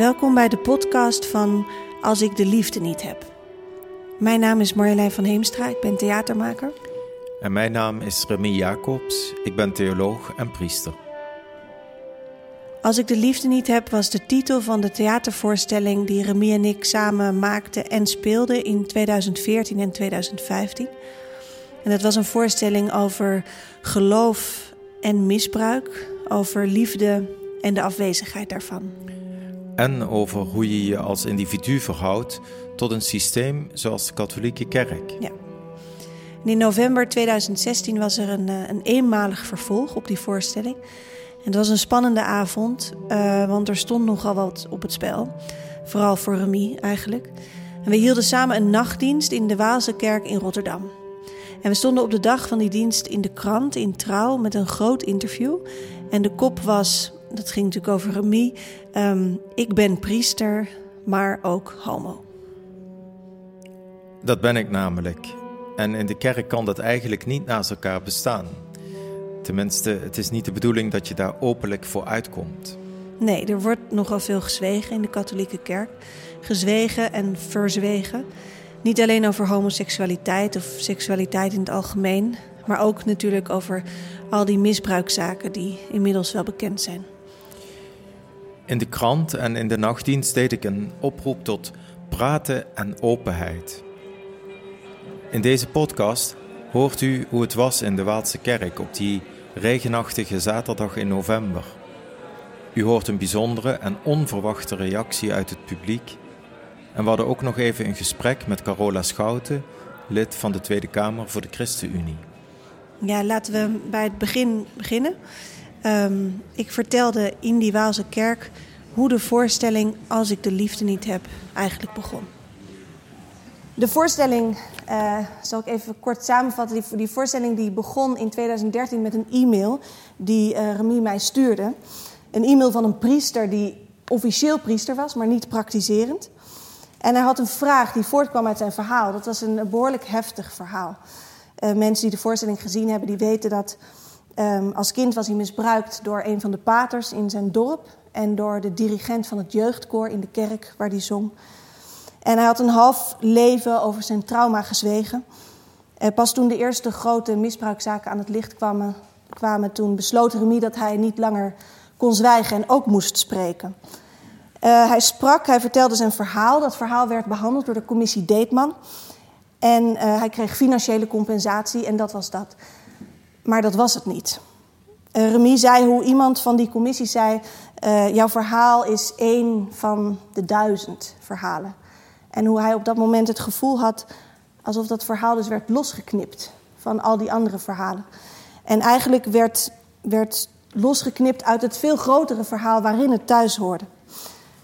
Welkom bij de podcast van Als ik de liefde niet heb. Mijn naam is Marjolein van Heemstra, ik ben theatermaker. En mijn naam is Remy Jacobs, ik ben theoloog en priester. Als ik de liefde niet heb was de titel van de theatervoorstelling die Remy en ik samen maakten en speelden in 2014 en 2015. En dat was een voorstelling over geloof en misbruik, over liefde en de afwezigheid daarvan. En over hoe je je als individu verhoudt tot een systeem zoals de katholieke kerk. Ja. in november 2016 was er een, eh, een eenmalig vervolg op die voorstelling. En het was een spannende avond, uh, want er stond nogal wat op het spel. Vooral voor Remy eigenlijk. En we hielden samen een nachtdienst in de Waalse kerk in Rotterdam. En we stonden op de dag van die dienst in de krant, in Trouw, met een groot interview. En de kop was, dat ging natuurlijk over Remy, um, ik ben priester, maar ook homo. Dat ben ik namelijk. En in de kerk kan dat eigenlijk niet naast elkaar bestaan. Tenminste, het is niet de bedoeling dat je daar openlijk voor uitkomt. Nee, er wordt nogal veel gezwegen in de katholieke kerk. Gezwegen en verzwegen. Niet alleen over homoseksualiteit of seksualiteit in het algemeen, maar ook natuurlijk over al die misbruikzaken die inmiddels wel bekend zijn. In de krant en in de nachtdienst deed ik een oproep tot praten en openheid. In deze podcast hoort u hoe het was in de Waalse kerk op die regenachtige zaterdag in november. U hoort een bijzondere en onverwachte reactie uit het publiek. En we hadden ook nog even een gesprek met Carola Schouten, lid van de Tweede Kamer voor de ChristenUnie. Ja, laten we bij het begin beginnen. Um, ik vertelde in die Waalse kerk hoe de voorstelling Als ik de liefde niet heb eigenlijk begon. De voorstelling, uh, zal ik even kort samenvatten. Die, die, voorstelling die begon in 2013 met een e-mail die uh, Remy mij stuurde. Een e-mail van een priester die officieel priester was, maar niet praktiserend. En hij had een vraag die voortkwam uit zijn verhaal. Dat was een behoorlijk heftig verhaal. Uh, mensen die de voorstelling gezien hebben, die weten dat um, als kind was hij misbruikt door een van de paters in zijn dorp en door de dirigent van het jeugdkoor in de kerk waar hij zong. En hij had een half leven over zijn trauma gezwegen. En pas toen de eerste grote misbruikzaken aan het licht kwamen, kwamen toen besloot Remy dat hij niet langer kon zwijgen en ook moest spreken. Uh, hij sprak, hij vertelde zijn verhaal. Dat verhaal werd behandeld door de commissie Deetman. En uh, hij kreeg financiële compensatie en dat was dat. Maar dat was het niet. Uh, Remy zei hoe iemand van die commissie zei: uh, Jouw verhaal is één van de duizend verhalen. En hoe hij op dat moment het gevoel had alsof dat verhaal dus werd losgeknipt van al die andere verhalen. En eigenlijk werd, werd losgeknipt uit het veel grotere verhaal waarin het thuis hoorde.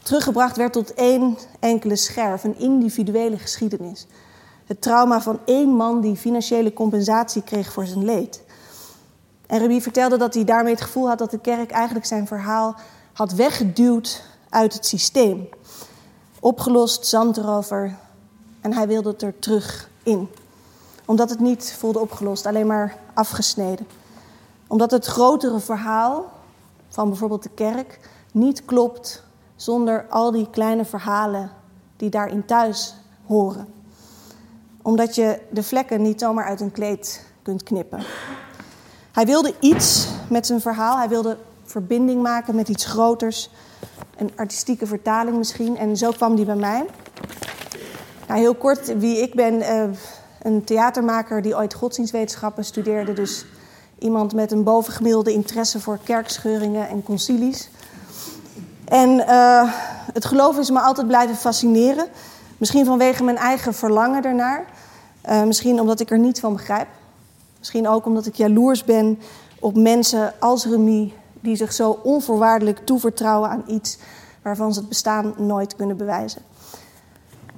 Teruggebracht werd tot één enkele scherf, een individuele geschiedenis. Het trauma van één man die financiële compensatie kreeg voor zijn leed. En Remy vertelde dat hij daarmee het gevoel had dat de kerk eigenlijk zijn verhaal had weggeduwd uit het systeem. Opgelost, zand erover en hij wilde het er terug in. Omdat het niet voelde opgelost, alleen maar afgesneden. Omdat het grotere verhaal van bijvoorbeeld de kerk niet klopt zonder al die kleine verhalen die daarin thuis horen. Omdat je de vlekken niet zomaar uit een kleed kunt knippen. Hij wilde iets met zijn verhaal. Hij wilde verbinding maken met iets groters. Een artistieke vertaling misschien. En zo kwam die bij mij. Nou, heel kort wie ik ben. Uh, een theatermaker die ooit godsdienstwetenschappen studeerde. Dus iemand met een bovengemiddelde interesse voor kerkscheuringen en concilies. En uh, het geloof is me altijd blijven fascineren. Misschien vanwege mijn eigen verlangen ernaar. Uh, misschien omdat ik er niet van begrijp. Misschien ook omdat ik jaloers ben op mensen als Remy, die zich zo onvoorwaardelijk toevertrouwen aan iets waarvan ze het bestaan nooit kunnen bewijzen.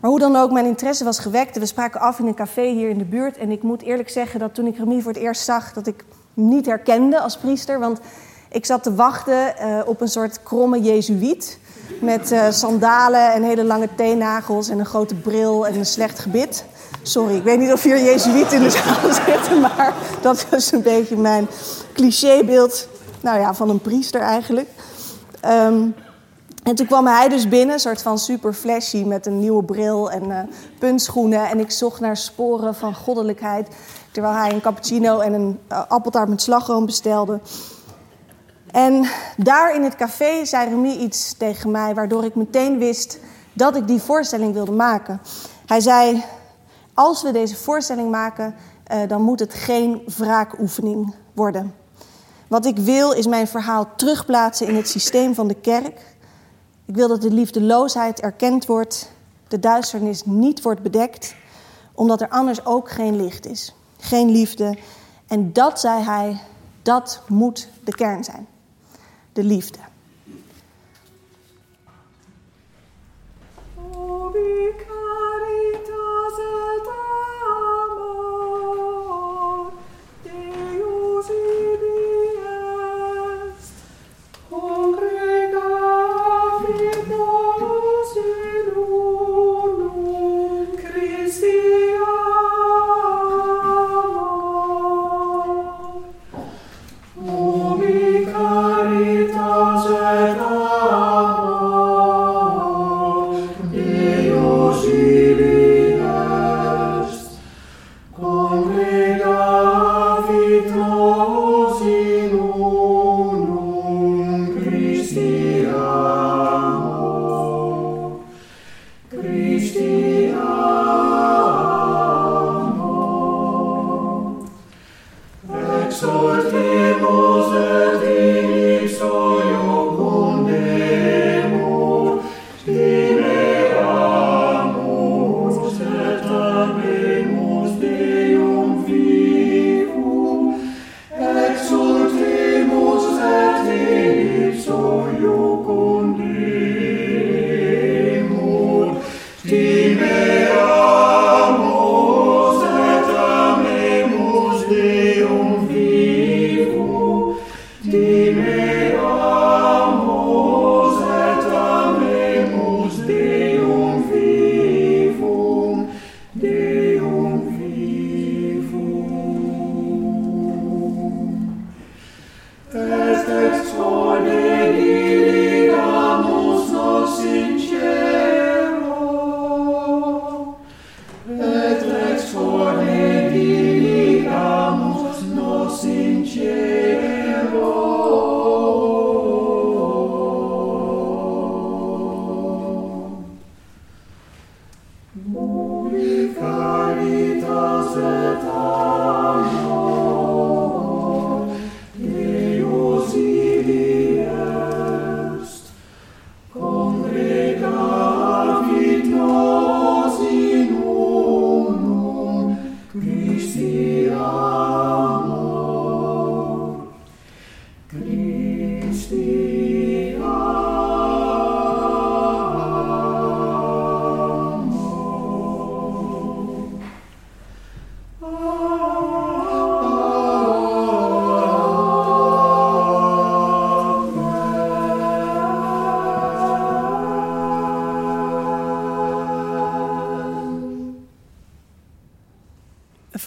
Maar hoe dan ook, mijn interesse was gewekt. We spraken af in een café hier in de buurt. En ik moet eerlijk zeggen dat toen ik Remy voor het eerst zag, dat ik hem niet herkende als priester. Want ik zat te wachten uh, op een soort kromme jezuïet. Met uh, sandalen en hele lange teennagels en een grote bril en een slecht gebit. Sorry, ik weet niet of hier Jezuïet in de zaal zitten, maar dat was een beetje mijn clichébeeld nou ja, van een priester eigenlijk. Um, En toen kwam hij dus binnen, een soort van super flashy met een nieuwe bril en uh, puntschoenen. En ik zocht naar sporen van goddelijkheid. Terwijl hij een cappuccino en een uh, appeltaart met slagroom bestelde. En daar in het café zei Remy iets tegen mij, waardoor ik meteen wist dat ik die voorstelling wilde maken. Hij zei: Als we deze voorstelling maken, uh, dan moet het geen wraakoefening worden. Wat ik wil is mijn verhaal terugplaatsen in het systeem van de kerk. Ik wil dat de liefdeloosheid erkend wordt, de duisternis niet wordt bedekt, omdat er anders ook geen licht is, geen liefde. En dat, zei hij, dat moet de kern zijn. De liefde.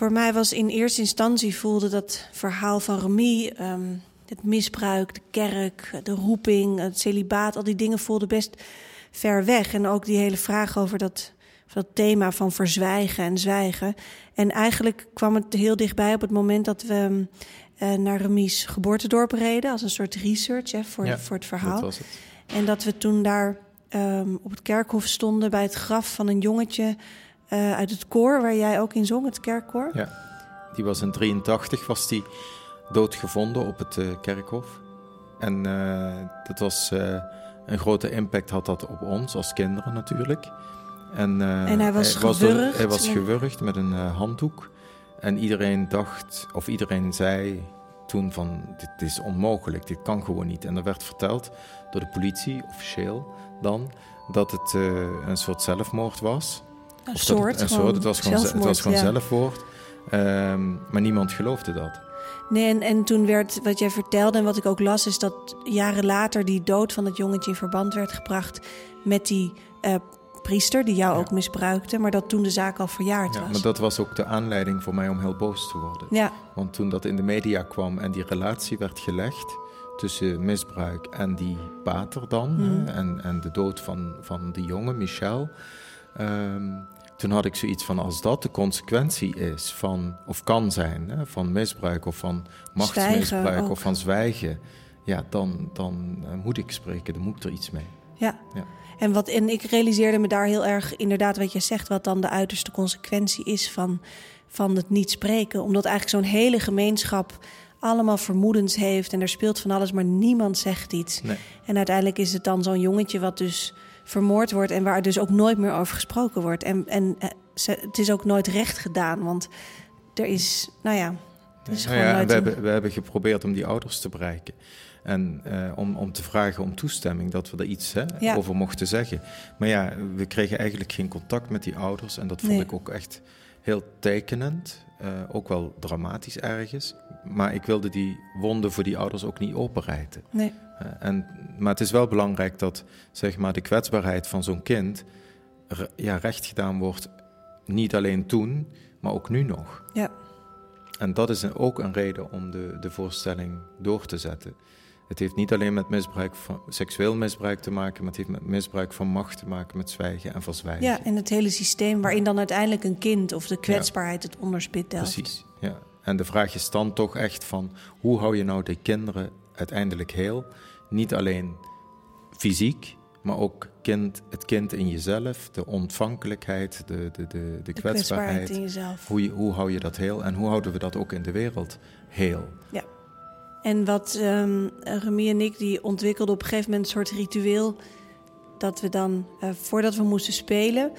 Voor mij was in eerste instantie voelde dat verhaal van Remy, um, het misbruik, de kerk, de roeping, het celibaat, al die dingen voelden best ver weg. En ook die hele vraag over dat, dat thema van verzwijgen en zwijgen. En eigenlijk kwam het heel dichtbij op het moment dat we uh, naar Remy's geboortedorp reden, als een soort research hè, voor, voor het verhaal. Dat was het. En dat we toen daar um, op het kerkhof stonden bij het graf van een jongetje uh, uit het koor waar jij ook in zong, het kerkkoor. Ja, die was in 83 was die doodgevonden op het uh, kerkhof. En uh, dat was een grote impact had dat op ons als kinderen natuurlijk. En, en hij was hij gewurgd. Was hij was gewurgd met een handdoek. En iedereen dacht, of iedereen zei toen van, dit is onmogelijk, dit kan gewoon niet. En er werd verteld door de politie, officieel dan, dat het een soort zelfmoord was. Een soort. Het, een soort. Het was gewoon, het was gewoon zelfwoord. Um, maar niemand geloofde dat. Nee, en, en toen werd wat jij vertelde en wat ik ook las, is dat jaren later die dood van dat jongetje in verband werd gebracht met die uh, priester die jou ook misbruikte, maar dat toen de zaak al verjaard ja, was. Maar dat was ook de aanleiding voor mij om heel boos te worden. Ja. Want toen dat in de media kwam en die relatie werd gelegd tussen misbruik en die pater dan. Mhm. En, en de dood van, van die jongen, Michel. Ehm, toen had ik zoiets van, als dat de consequentie is van, of kan zijn, hè, van misbruik of van machtsmisbruik of van zwijgen, ja, dan, dan eh, moet ik spreken, dan moet ik er iets mee. Ja. Ja. En, wat, en ik realiseerde me daar heel erg inderdaad wat je zegt, wat dan de uiterste consequentie is van, van het niet spreken. Omdat eigenlijk zo'n hele gemeenschap allemaal vermoedens heeft en er speelt van alles, maar niemand zegt iets. Nee. En uiteindelijk is het dan zo'n jongetje wat dus vermoord wordt en waar dus ook nooit meer over gesproken wordt. En, en eh, ze, het is ook nooit recht gedaan, want er is, nou ja, er is Nou ja, nooit we, een- hebben, we hebben geprobeerd om die ouders te bereiken. En eh, om, om te vragen om toestemming dat we er iets hè, Ja. over mochten zeggen. Maar ja, we kregen eigenlijk geen contact met die ouders. En dat vond Nee. ik ook echt heel tekenend. eh, ook wel dramatisch ergens. Maar ik wilde die wonden voor die ouders ook niet openrijten. Nee, Eh, en, maar het is wel belangrijk dat zeg maar, de kwetsbaarheid van zo'n kind re- ja, recht gedaan wordt. Niet alleen toen, maar ook nu nog. ja. En dat is ook een reden om de, de voorstelling door te zetten. Het heeft niet alleen met misbruik van, seksueel misbruik te maken, maar het heeft met misbruik van macht te maken, met zwijgen en verzwijgen. Ja, en het hele systeem waarin dan uiteindelijk een kind of de kwetsbaarheid het onderspit delft. Precies. Ja. En de vraag is dan toch echt van hoe hou je nou de kinderen uiteindelijk heel? Niet alleen fysiek, maar ook kind, het kind in jezelf, de ontvankelijkheid, de, de, de, de, De kwetsbaarheid. kwetsbaarheid in jezelf. Hoe, je, hoe hou je dat heel en hoe houden we dat ook in de wereld heel? En wat ehm Remy en ik, die ontwikkelden op een gegeven moment een soort ritueel. Dat we dan, eh, voordat we moesten spelen,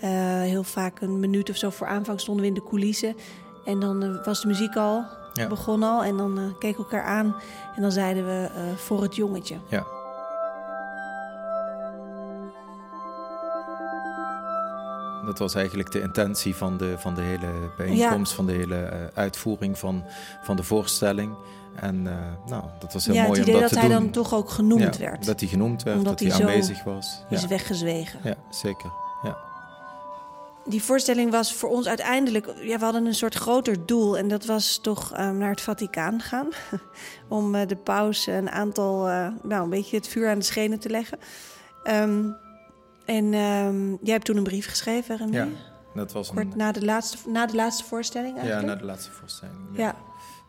eh, heel vaak een minuut of zo voor aanvang stonden we in de coulissen. En dan eh, was de muziek al, Ja. begon al. En dan keken we elkaar aan. En dan zeiden we voor het jongetje. Ja. Dat was eigenlijk de intentie van de, van de hele bijeenkomst, van de hele uitvoering van, van de voorstelling. En eh, nou, dat was heel ja, mooi het om idee dat hij doen. dan toch ook genoemd Ja, werd. Dat hij genoemd werd, Omdat dat hij aanwezig was. Is Ja. weggezwegen. ja, zeker. Ja. Die voorstelling was voor ons uiteindelijk... Ja, we hadden een soort groter doel. En dat was toch eh, naar het Vaticaan gaan. om eh, de paus een aantal... nou, een beetje het vuur aan de schenen te leggen. Ehm, en ehm, jij hebt toen een brief geschreven, Remy. Ja, dat was Kort een, na de, laatste, na de laatste voorstelling ja, eigenlijk. na de laatste voorstelling. ja.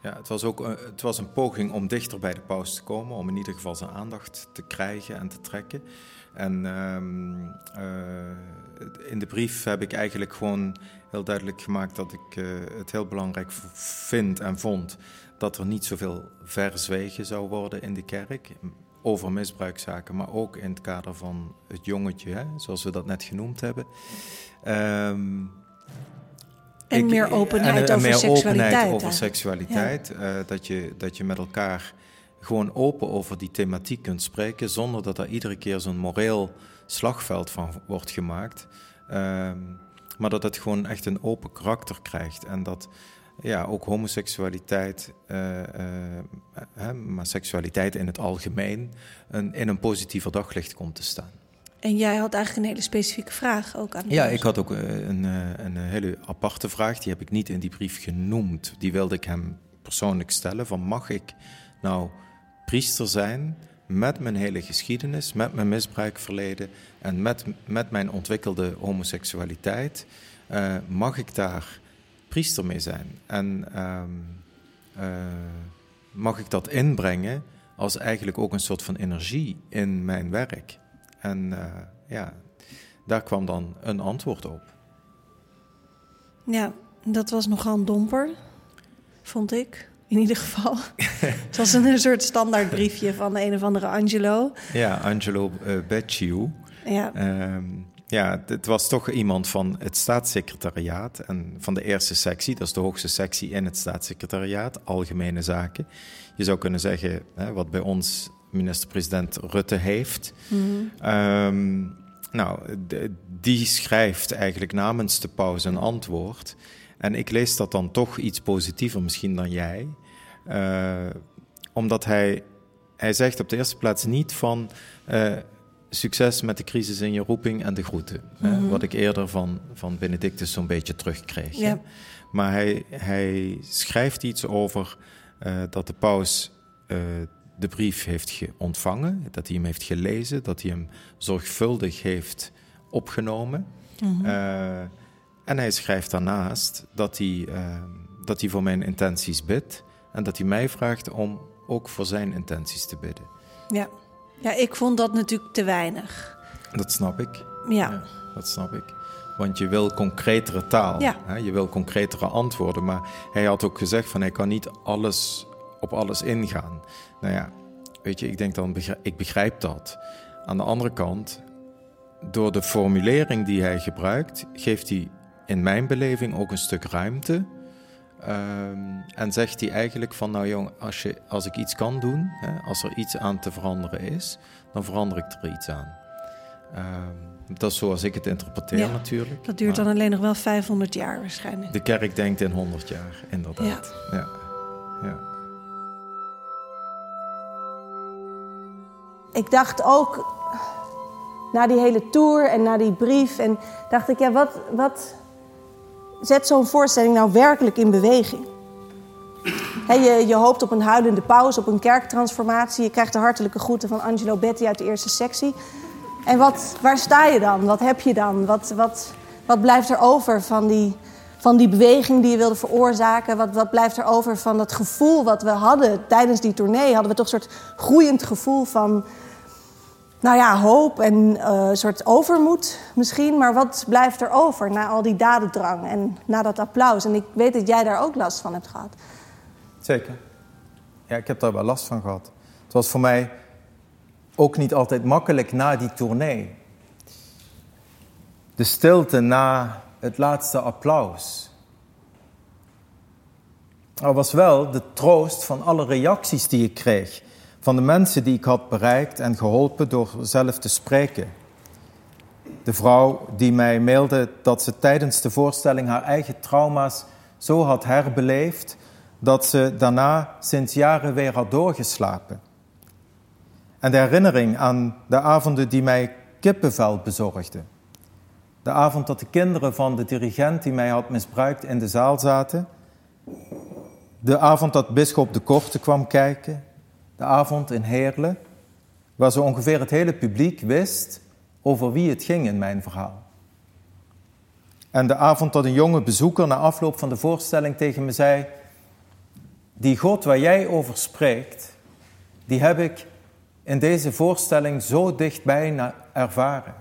Ja, het was ook eh, het was een poging om dichter bij de paus te komen, om in ieder geval zijn aandacht te krijgen en te trekken. En ehm, eh, in de brief heb ik eigenlijk gewoon heel duidelijk gemaakt dat ik eh, het heel belangrijk vind en vond dat er niet zoveel verzwegen zou worden in de kerk over misbruikzaken, maar ook in het kader van het jongetje, hè, zoals we dat net genoemd hebben. Ehm, En ik- meer openheid en- en over meer seksualiteit. openheid over eh, dat, je, dat je met elkaar gewoon open over die thematiek kunt spreken, zonder dat er iedere keer zo'n moreel slagveld van wordt gemaakt. Ehm, maar dat het gewoon echt een open karakter krijgt. En dat ja, ook homoseksualiteit, eh, eh, hè, maar seksualiteit in het algemeen, een, in een positiever daglicht komt te staan. En jij had eigenlijk een hele specifieke vraag ook aan Ja, ik had ook eh, een, eh, een hele aparte vraag. Die heb ik niet in die brief genoemd. Die wilde ik hem persoonlijk stellen. Van mag ik nou priester zijn met mijn hele geschiedenis, met mijn misbruikverleden en met, met mijn ontwikkelde homoseksualiteit? eh, mag ik daar priester mee zijn? En ehm, eh, mag ik dat inbrengen als eigenlijk ook een soort van energie in mijn werk? En eh, ja, daar kwam dan een antwoord op. Ja, dat was nogal een domper, vond ik. In ieder geval. het was een soort standaardbriefje van een of andere Angelo. Ja, Angelo uh, Becciu. Ja, Ehm, ja, het was toch iemand van het staatssecretariaat en van de eerste sectie, dat is de hoogste sectie in het staatssecretariaat, algemene zaken. Je zou kunnen zeggen, hè, wat bij ons minister-president Rutte heeft. mhm. Ehm, nou, de- die schrijft eigenlijk namens de paus een antwoord. En ik lees dat dan toch iets positiever misschien dan jij. Eh, omdat hij, hij zegt op de eerste plaats niet van eh, succes met de crisis in je roeping en de groeten. Mhm. wat ik eerder van, van Benedictus zo'n beetje terugkreeg. Maar hij, hij schrijft iets over eh, dat de paus de brief heeft ontvangen, dat hij hem heeft gelezen, dat hij hem zorgvuldig heeft opgenomen. Mhm. Eh, en hij schrijft daarnaast dat hij, uh, dat hij voor mijn intenties bidt en dat hij mij vraagt om ook voor zijn intenties te bidden. Ja, ja ik vond dat natuurlijk te weinig. Dat snap ik. Ja. dat snap ik. Want je wil concretere taal. Ja. Hè? Je wil concretere antwoorden. Maar hij had ook gezegd van hij kan niet alles op alles ingaan. Nou ja, weet je, ik denk dan, ik begrijp dat. Aan de andere kant, door de formulering die hij gebruikt, geeft hij in mijn beleving ook een stuk ruimte. Ehm, en zegt hij eigenlijk van, nou jong, als, je, als ik iets kan doen, hè, als er iets aan te veranderen is, dan verander ik er iets aan. Um, dat is zoals ik het interpreteer natuurlijk. Dat duurt dan alleen nog wel 500 jaar waarschijnlijk. De kerk denkt in 100 jaar, inderdaad. Ja. ja. ja. Ik dacht ook, na die hele tour en na die brief, en dacht ik, ja, wat, wat zet zo'n voorstelling nou werkelijk in beweging? je, je, hoopt op een huilende pauze, op een kerktransformatie. Je krijgt de hartelijke groeten van Angelo Betty uit de eerste sectie. En wat, waar sta je dan? Wat heb je dan? Wat, wat, wat blijft er over van die, van die beweging die je wilde veroorzaken? Wat, wat blijft er over van dat gevoel wat we hadden tijdens die tournee? Hadden we toch een soort groeiend gevoel van, nou ja, hoop en uh, een soort overmoed misschien. Maar wat blijft er over na al die dadendrang en na dat applaus? En ik weet dat jij daar ook last van hebt gehad. Zeker. Ja, ik heb daar wel last van gehad. Het was voor mij ook niet altijd makkelijk na die tournee. De stilte na het laatste applaus. Er was wel de troost van alle reacties die ik kreeg. Van de mensen die ik had bereikt en geholpen door zelf te spreken. De vrouw die mij mailde dat ze tijdens de voorstelling haar eigen trauma's zo had herbeleefd dat ze daarna sinds jaren weer had doorgeslapen. En de herinnering aan de avonden die mij kippenvel bezorgden. De avond dat de kinderen van de dirigent die mij had misbruikt in de zaal zaten. De avond dat bischop de Korte kwam kijken. De avond in Heerlen, waar zo ongeveer het hele publiek wist over wie het ging in mijn verhaal. En de avond dat een jonge bezoeker na afloop van de voorstelling tegen me zei: Die God waar jij over spreekt, die heb ik in deze voorstelling zo dichtbij ervaren.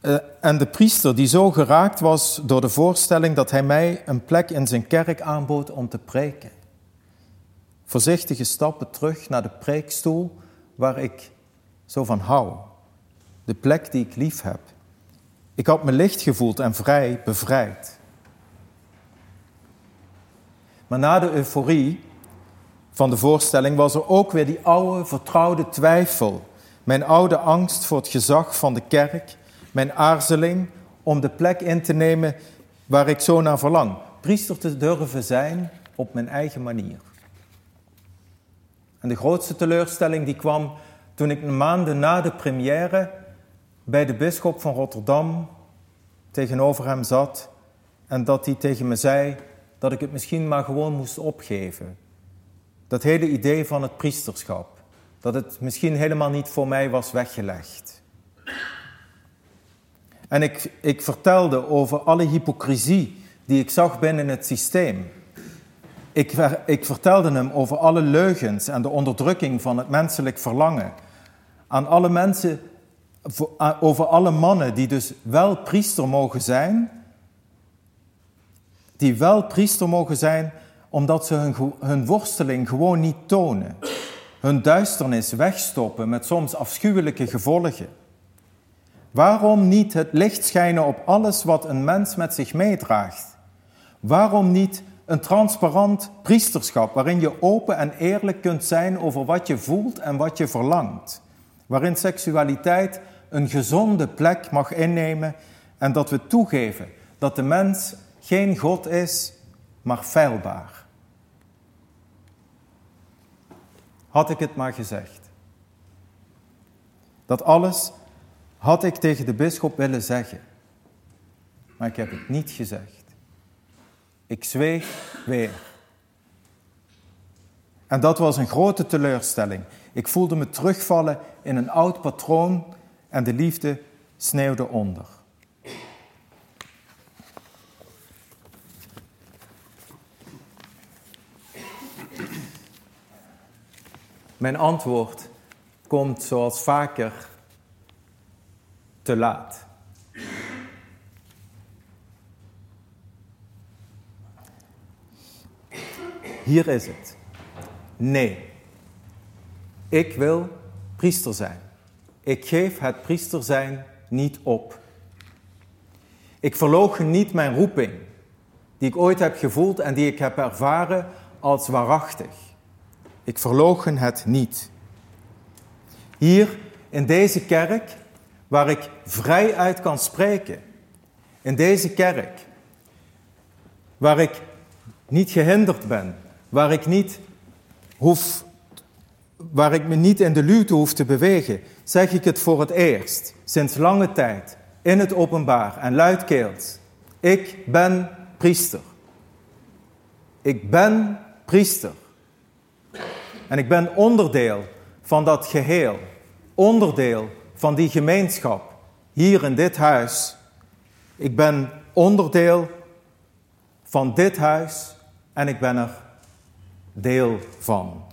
Uh, en de priester die zo geraakt was door de voorstelling dat hij mij een plek in zijn kerk aanbood om te preken. Voorzichtige stappen terug naar de preekstoel waar ik zo van hou. De plek die ik lief heb. Ik had me licht gevoeld en vrij bevrijd. Maar na de euforie van de voorstelling was er ook weer die oude, vertrouwde twijfel. Mijn oude angst voor het gezag van de kerk, mijn aarzeling om de plek in te nemen waar ik zo naar verlang. Priester te durven zijn op mijn eigen manier. En de grootste teleurstelling die kwam toen ik maanden na de première bij de bisschop van Rotterdam tegenover hem zat en dat hij tegen me zei dat ik het misschien maar gewoon moest opgeven. Dat hele idee van het priesterschap. Dat het misschien helemaal niet voor mij was weggelegd. En ik, ik vertelde over alle hypocrisie die ik zag binnen het systeem. Ik, ik vertelde hem over alle leugens en de onderdrukking van het menselijk verlangen. Aan alle mensen, over alle mannen die dus wel priester mogen zijn, die wel priester mogen zijn, omdat ze hun, hun worsteling gewoon niet tonen. Hun duisternis wegstoppen met soms afschuwelijke gevolgen. Waarom niet het licht schijnen op alles wat een mens met zich meedraagt? Waarom niet een transparant priesterschap waarin je open en eerlijk kunt zijn over wat je voelt en wat je verlangt? Waarin seksualiteit een gezonde plek mag innemen en dat we toegeven dat de mens geen God is, maar feilbaar. had ik het maar gezegd. Dat alles had ik tegen de bisschop willen zeggen. Maar ik heb het niet gezegd. Ik zweeg weer. En dat was een grote teleurstelling. Ik voelde me terugvallen in een oud patroon en de liefde sneeuwde onder. Mijn antwoord komt zoals vaker laat. Hier is het. Nee. Ik wil priester zijn. Ik geef het priester zijn niet op. Ik verloochen niet mijn roeping, die ik ooit heb gevoeld en die ik heb ervaren als waarachtig. Ik verloochen het niet. Hier in deze kerk, waar ik vrij uit kan spreken, in deze kerk, waar ik niet gehinderd ben, waar ik, niet hoef, waar ik me niet in de luwte hoef te bewegen, zeg ik het voor het eerst, sinds lange tijd, in het openbaar en luidkeels. Ik ben priester. Ik ben priester. En ik ben onderdeel van dat geheel, onderdeel van die gemeenschap, hier in dit huis. Ik ben onderdeel van dit huis en ik ben er deel van.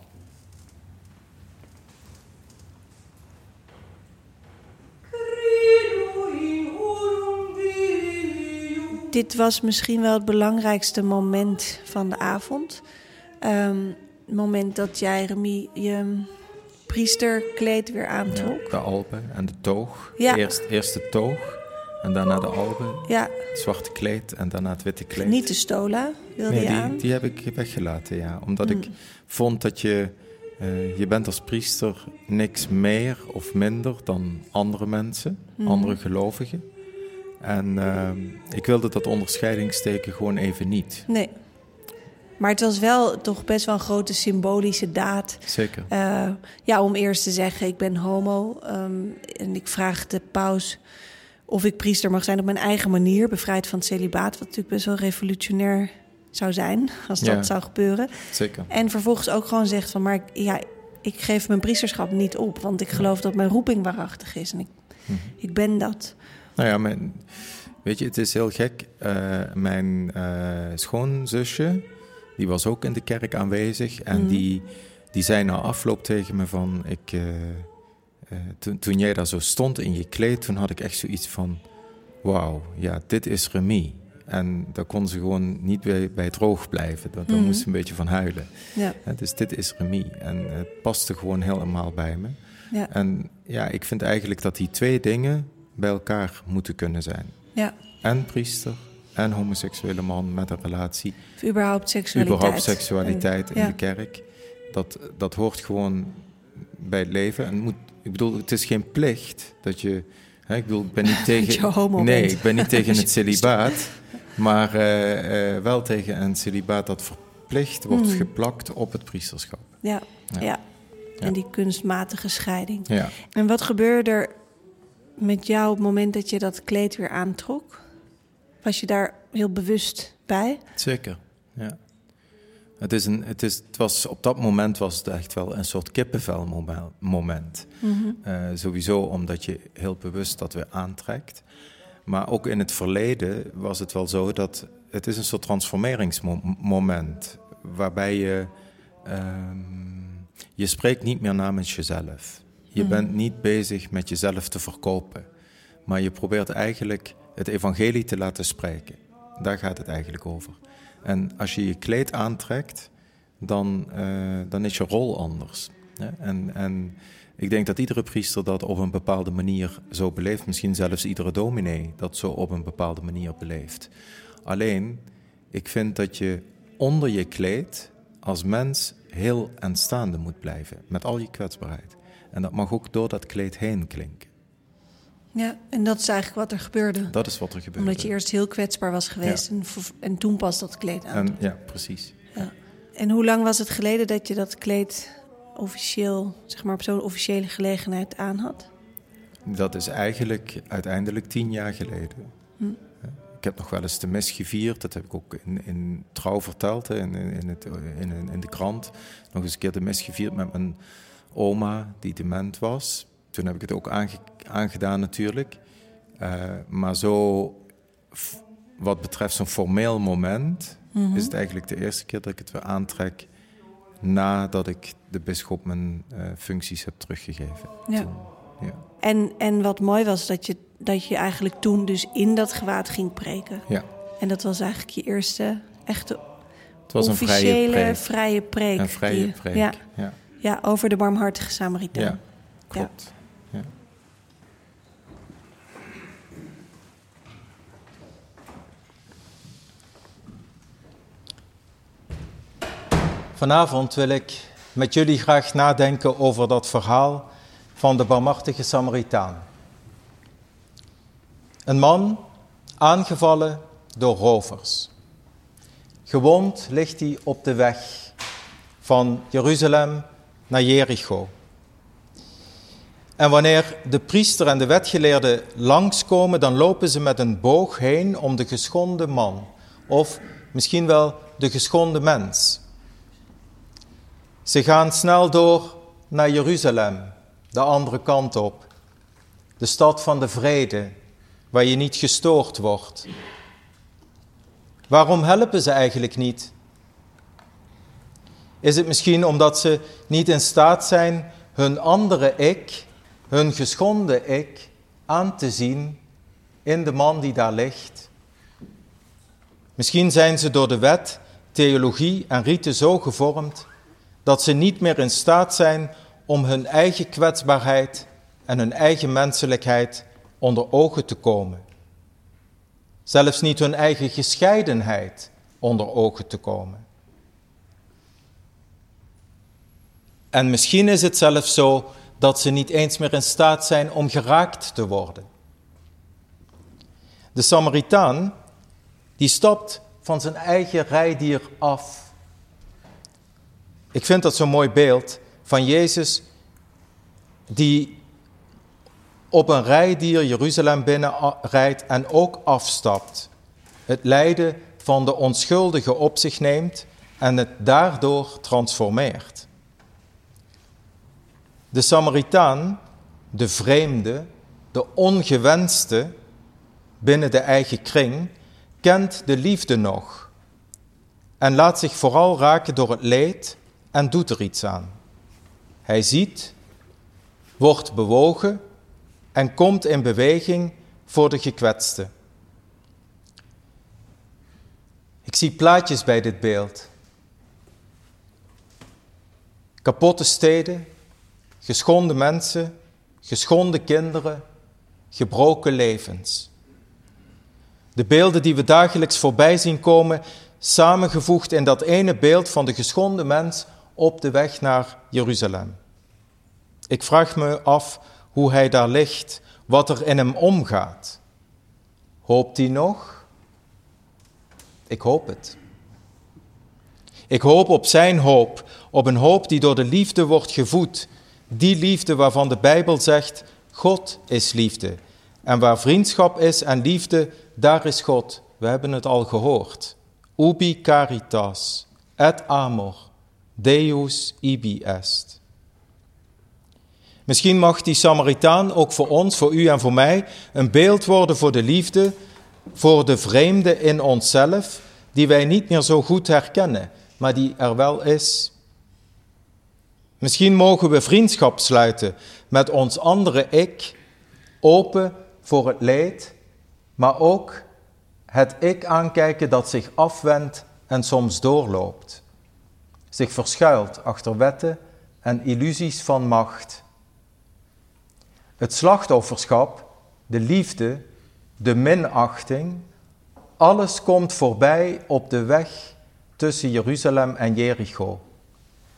Dit was misschien wel het belangrijkste moment van de avond. Het moment dat jij, Remy, je priesterkleed weer aantrok. Ja, de alpen en de toog. Ja. Eerst, eerst de toog en daarna de alpen. Ja. Het zwarte kleed en daarna het witte kleed. Niet de stola wilde nee, je die, aan? die heb ik weggelaten, ja. Omdat ik hmm. vond dat je... Uh, je bent als priester niks meer of minder dan andere mensen, hmm. andere gelovigen. En uh, ik wilde dat onderscheidingsteken gewoon even niet. Nee. Maar het was wel toch best wel een grote symbolische daad. Zeker. Uh, ja, om eerst te zeggen, ik ben homo. Um, en ik vraag de paus of ik priester mag zijn op mijn eigen manier, bevrijd van het celibaat, wat natuurlijk best wel revolutionair zou zijn als dat zou gebeuren. Zeker. En vervolgens ook gewoon zegt van, maar ja, ik geef mijn priesterschap niet op, want ik geloof dat mijn roeping waarachtig is en ik, mhm. ik ben dat. Nou ja, mijn, weet je, het is heel gek. Uh, mijn uh, schoonzusje, die was ook in de kerk aanwezig en mhm. die, die zei na afloop tegen me van, ik... Uh, uh, toen, toen jij daar zo stond in je kleed, toen had ik echt zoiets van: wauw, ja, dit is Remy. En daar kon ze gewoon niet bij, bij droog blijven. Daar, mm moest ze een beetje van huilen. Ja. dus dit is Remy. En het paste gewoon helemaal bij me. Ja. En ja, ik vind eigenlijk dat die twee dingen bij elkaar moeten kunnen zijn. Ja. En priester en homoseksuele man met een relatie. Of überhaupt seksualiteit. Überhaupt seksualiteit in de kerk. Dat, dat hoort gewoon bij het leven. En moet ik bedoel, het is geen plicht dat je. Hè, ik bedoel, ik ben niet tegen. nee, ik ben niet tegen het celibaat. Maar uh, uh, wel tegen een celibaat dat verplicht wordt mm. geplakt op het priesterschap. Ja, ja, ja. En die kunstmatige scheiding. Ja. En wat gebeurde er met jou op het moment dat je dat kleed weer aantrok? Was je daar heel bewust bij? Zeker, ja. Het, is een, het, is, het was, op dat moment was het echt wel een soort kippenvel moment. Mm sowieso omdat je heel bewust dat weer aantrekt. Maar ook in het verleden was het wel zo dat het is een soort transformeringsmoment. Waarbij je, um, je spreekt niet meer namens jezelf. Je mhm. bent niet bezig met jezelf te verkopen. Maar je probeert eigenlijk het evangelie te laten spreken. Daar gaat het eigenlijk over. En als je je kleed aantrekt, dan, uh, dan is je rol anders. En, en ik denk dat iedere priester dat op een bepaalde manier zo beleeft. Misschien zelfs iedere dominee dat zo op een bepaalde manier beleeft. Alleen, ik vind dat je onder je kleed als mens heel aanstaande moet blijven. Met al je kwetsbaarheid. En dat mag ook door dat kleed heen klinken. Ja, en dat is eigenlijk wat er gebeurde. Dat is wat er gebeurde. Omdat je eerst heel kwetsbaar was geweest en, en, toen pas dat kleed aan. Ja, precies. Ja. En hoe lang was het geleden dat je dat kleed officieel, zeg maar op zo'n officiële gelegenheid aan had? Dat is eigenlijk uiteindelijk tien jaar geleden. Hm. ik heb nog wel eens de mis gevierd. Dat heb ik ook in, in Trouw verteld, in, in, het, in, in de krant. Nog eens een keer de mis gevierd met mijn oma, die dement was. Toen heb ik het ook aangedaan natuurlijk. Uh, maar zo, wat betreft zo'n formeel moment, mm -hmm. is het eigenlijk de eerste keer dat ik het weer aantrek nadat ik de bisschop mijn uh, functies heb teruggegeven. Ja. Toen, ja. En, en wat mooi was, dat je, dat je eigenlijk toen dus in dat gewaad ging preken. Ja. En dat was eigenlijk je eerste echte het was officiële een vrije preek. Een vrije die, preek, ja. ja. ja. over de barmhartige Samaritaan. Ja, klopt. Vanavond wil ik met jullie graag nadenken over dat verhaal van de barmhartige Samaritaan. Een man aangevallen door rovers. Gewond ligt hij op de weg van Jeruzalem naar Jericho. En wanneer de priester en de wetgeleerden langskomen, dan lopen ze met een boog heen om de geschonden man, of misschien wel de geschonden mens. Ze gaan snel door naar Jeruzalem, de andere kant op, de stad van de vrede, waar je niet gestoord wordt. Waarom helpen ze eigenlijk niet? Is het misschien omdat ze niet in staat zijn hun andere ik, hun geschonden ik, aan te zien in de man die daar ligt? Misschien zijn ze door de wet, theologie en riten zo gevormd dat ze niet meer in staat zijn om hun eigen kwetsbaarheid en hun eigen menselijkheid onder ogen te komen. Zelfs niet hun eigen gescheidenheid onder ogen te komen. En misschien is het zelfs zo dat ze niet eens meer in staat zijn om geraakt te worden. De Samaritaan, die stapt van zijn eigen rijdier af. Ik vind dat zo'n mooi beeld van Jezus die op een rijdier Jeruzalem binnenrijdt en ook afstapt. Het lijden van de onschuldige op zich neemt en het daardoor transformeert. De Samaritaan, de vreemde, de ongewenste binnen de eigen kring, kent de liefde nog en laat zich vooral raken door het leed en doet er iets aan. Hij ziet, wordt bewogen en komt in beweging voor de gekwetste. Ik zie plaatjes bij dit beeld. Kapotte steden, geschonden mensen, geschonden kinderen, gebroken levens. De beelden die we dagelijks voorbij zien komen, samengevoegd in dat ene beeld van de geschonden mens op de weg naar Jeruzalem. Ik vraag me af hoe hij daar ligt, wat er in hem omgaat. Hoopt hij nog? Ik hoop het. Ik hoop op zijn hoop, op een hoop die door de liefde wordt gevoed. Die liefde waarvan de Bijbel zegt, God is liefde. En waar vriendschap is en liefde, daar is God. We hebben het al gehoord. Ubi caritas, et amor, Deus ibi est. Misschien mag die Samaritaan ook voor ons, voor u en voor mij, een beeld worden voor de liefde, voor de vreemde in onszelf, die wij niet meer zo goed herkennen, maar die er wel is. Misschien mogen we vriendschap sluiten met ons andere ik, open voor het leed, maar ook het ik aankijken dat zich afwendt en soms doorloopt, zich verschuilt achter wetten en illusies van macht. Het slachtofferschap, de liefde, de minachting, alles komt voorbij op de weg tussen Jeruzalem en Jericho.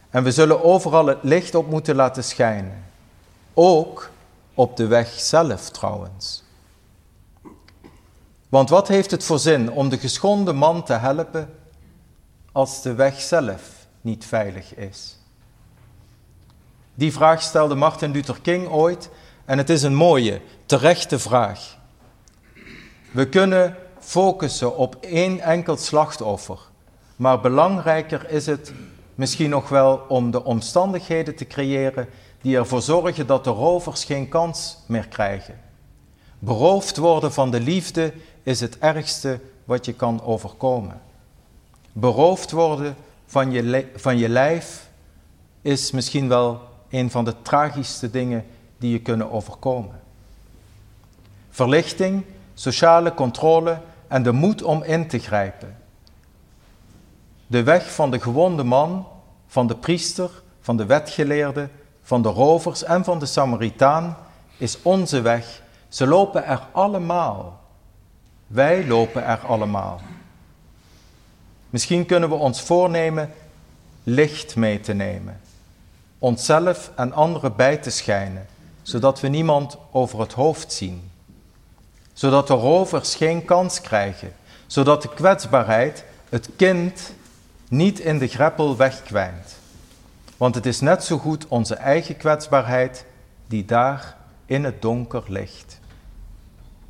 En we zullen overal het licht op moeten laten schijnen. Ook op de weg zelf trouwens. Want wat heeft het voor zin om de geschonden man te helpen als de weg zelf niet veilig is? Die vraag stelde Martin Luther King ooit en het is een mooie, terechte vraag. We kunnen focussen op één enkel slachtoffer. Maar belangrijker is het misschien nog wel om de omstandigheden te creëren die ervoor zorgen dat de rovers geen kans meer krijgen. Beroofd worden van de liefde is het ergste wat je kan overkomen. Beroofd worden van je, van je lijf is misschien wel een van de tragischste dingen die je kunnen overkomen. Verlichting, sociale controle en de moed om in te grijpen. De weg van de gewonde man, van de priester, van de wetgeleerde, van de rovers en van de Samaritaan is onze weg. Ze lopen er allemaal. Wij lopen er allemaal. Misschien kunnen we ons voornemen licht mee te nemen, onszelf en anderen bij te schijnen, zodat we niemand over het hoofd zien, zodat de rovers geen kans krijgen, zodat de kwetsbaarheid, het kind, niet in de greppel wegkwijnt. Want het is net zo goed onze eigen kwetsbaarheid die daar in het donker ligt.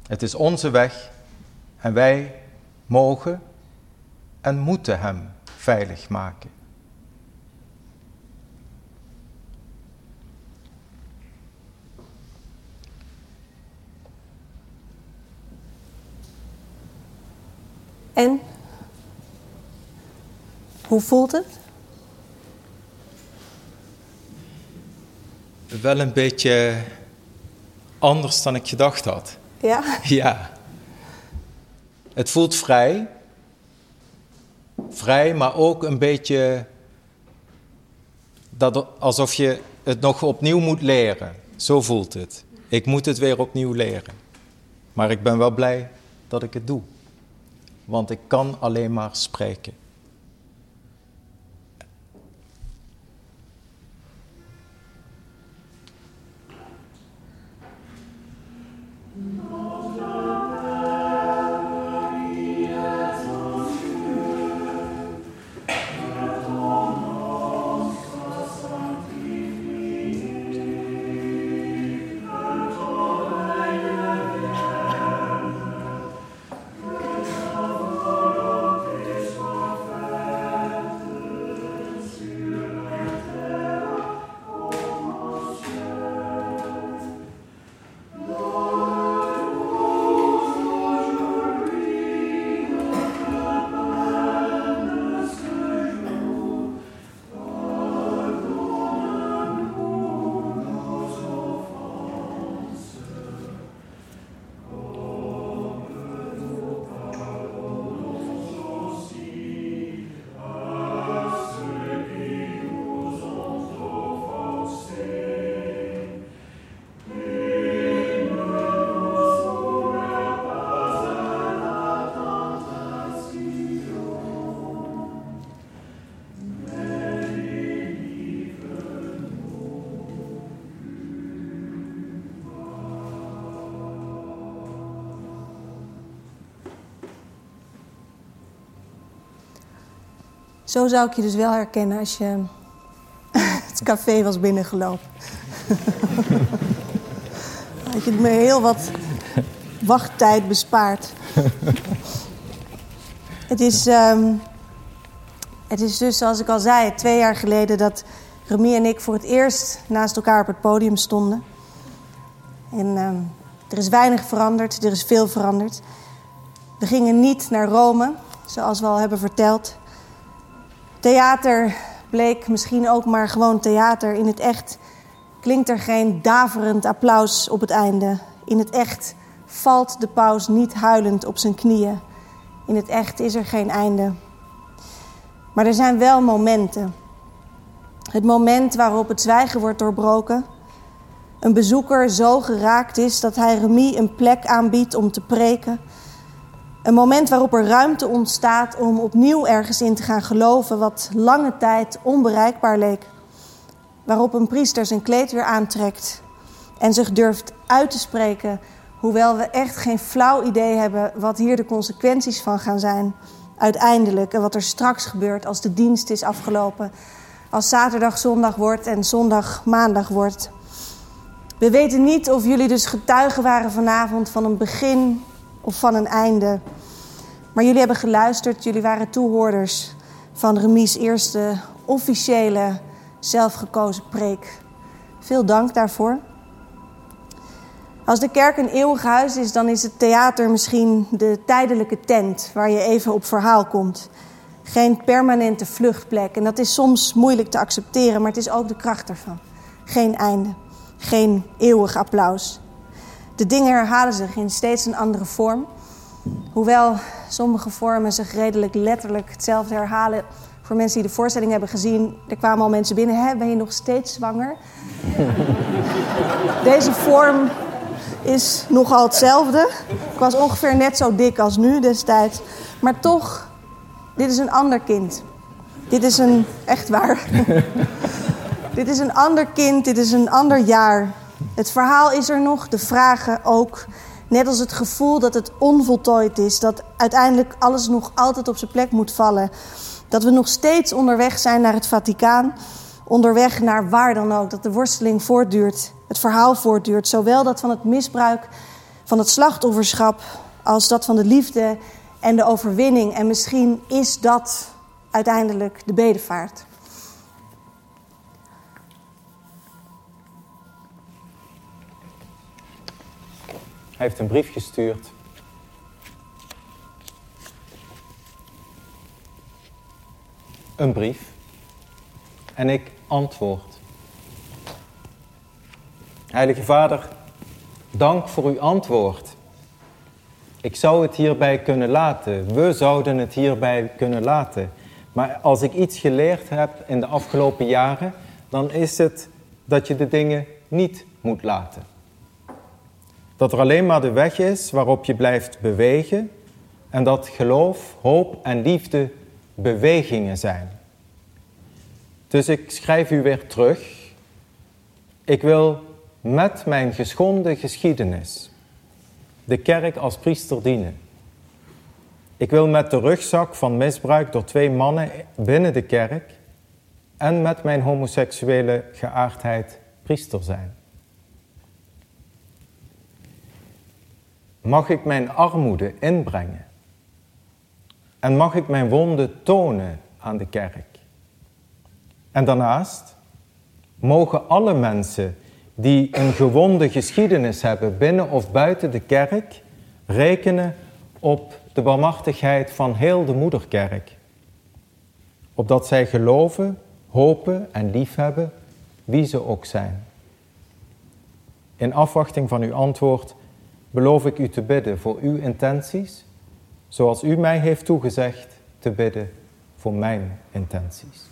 Het is onze weg en wij mogen en moeten Hem veilig maken. En? Hoe voelt het? Wel een beetje anders dan ik gedacht had. Ja? Ja. Het voelt vrij. Vrij, maar ook een beetje dat, alsof je het nog opnieuw moet leren. Zo voelt het. Ik moet het weer opnieuw leren. Maar ik ben wel blij dat ik het doe. Want ik kan alleen maar spreken. Zo zou ik je dus wel herkennen als je het café was binnengelopen. Had je me heel wat wachttijd bespaard. het, is, um, het is dus, zoals ik al zei, twee jaar geleden dat Remy en ik voor het eerst naast elkaar op het podium stonden. En um, er is weinig veranderd, er is veel veranderd. We gingen niet naar Rome, zoals we al hebben verteld. Theater bleek misschien ook maar gewoon theater. In het echt klinkt er geen daverend applaus op het einde. In het echt valt de paus niet huilend op zijn knieën. In het echt is er geen einde. Maar er zijn wel momenten. Het moment waarop het zwijgen wordt doorbroken. Een bezoeker zo geraakt is dat hij Remy een plek aanbiedt om te preken. Een moment waarop er ruimte ontstaat om opnieuw ergens in te gaan geloven wat lange tijd onbereikbaar leek. Waarop een priester zijn kleed weer aantrekt en zich durft uit te spreken, hoewel we echt geen flauw idee hebben wat hier de consequenties van gaan zijn uiteindelijk en wat er straks gebeurt als de dienst is afgelopen, als zaterdag zondag wordt en zondag maandag wordt. We weten niet of jullie dus getuigen waren vanavond van een begin of van een einde. Maar jullie hebben geluisterd, jullie waren toehoorders van Remies eerste officiële zelfgekozen preek. Veel dank daarvoor. Als de kerk een eeuwig huis is, dan is het theater misschien de tijdelijke tent waar je even op verhaal komt. Geen permanente vluchtplek. En dat is soms moeilijk te accepteren, maar het is ook de kracht ervan. Geen einde, geen eeuwig applaus. De dingen herhalen zich in steeds een andere vorm. Hoewel sommige vormen zich redelijk letterlijk hetzelfde herhalen. Voor mensen die de voorstelling hebben gezien, er kwamen al mensen binnen. Hè, ben je nog steeds zwanger? Deze vorm is nogal hetzelfde. Ik was ongeveer net zo dik als nu destijds. Maar toch, dit is een ander kind. Dit is een, echt waar. dit is een ander kind, dit is een ander jaar. Het verhaal is er nog, de vragen ook. Net als het gevoel dat het onvoltooid is, dat uiteindelijk alles nog altijd op zijn plek moet vallen. Dat we nog steeds onderweg zijn naar het Vaticaan, onderweg naar waar dan ook. Dat de worsteling voortduurt, het verhaal voortduurt. Zowel dat van het misbruik, van het slachtofferschap, als dat van de liefde en de overwinning. En misschien is dat uiteindelijk de bedevaart. Hij heeft een brief gestuurd. Een brief. En ik antwoord. Heilige Vader, dank voor uw antwoord. Ik zou het hierbij kunnen laten. We zouden het hierbij kunnen laten. Maar als ik iets geleerd heb in de afgelopen jaren, dan is het dat je de dingen niet moet laten. Dat er alleen maar de weg is waarop je blijft bewegen en dat geloof, hoop en liefde bewegingen zijn. Dus ik schrijf u weer terug. Ik wil met mijn geschonden geschiedenis de kerk als priester dienen. Ik wil met de rugzak van misbruik door twee mannen binnen de kerk en met mijn homoseksuele geaardheid priester zijn. Mag ik mijn armoede inbrengen. En mag ik mijn wonden tonen aan de kerk. En daarnaast mogen alle mensen die een gewonde geschiedenis hebben binnen of buiten de kerk rekenen op de barmachtigheid van heel de moederkerk. Opdat zij geloven, hopen en liefhebben wie ze ook zijn. In afwachting van uw antwoord beloof ik u te bidden voor uw intenties, zoals u mij heeft toegezegd te bidden voor mijn intenties.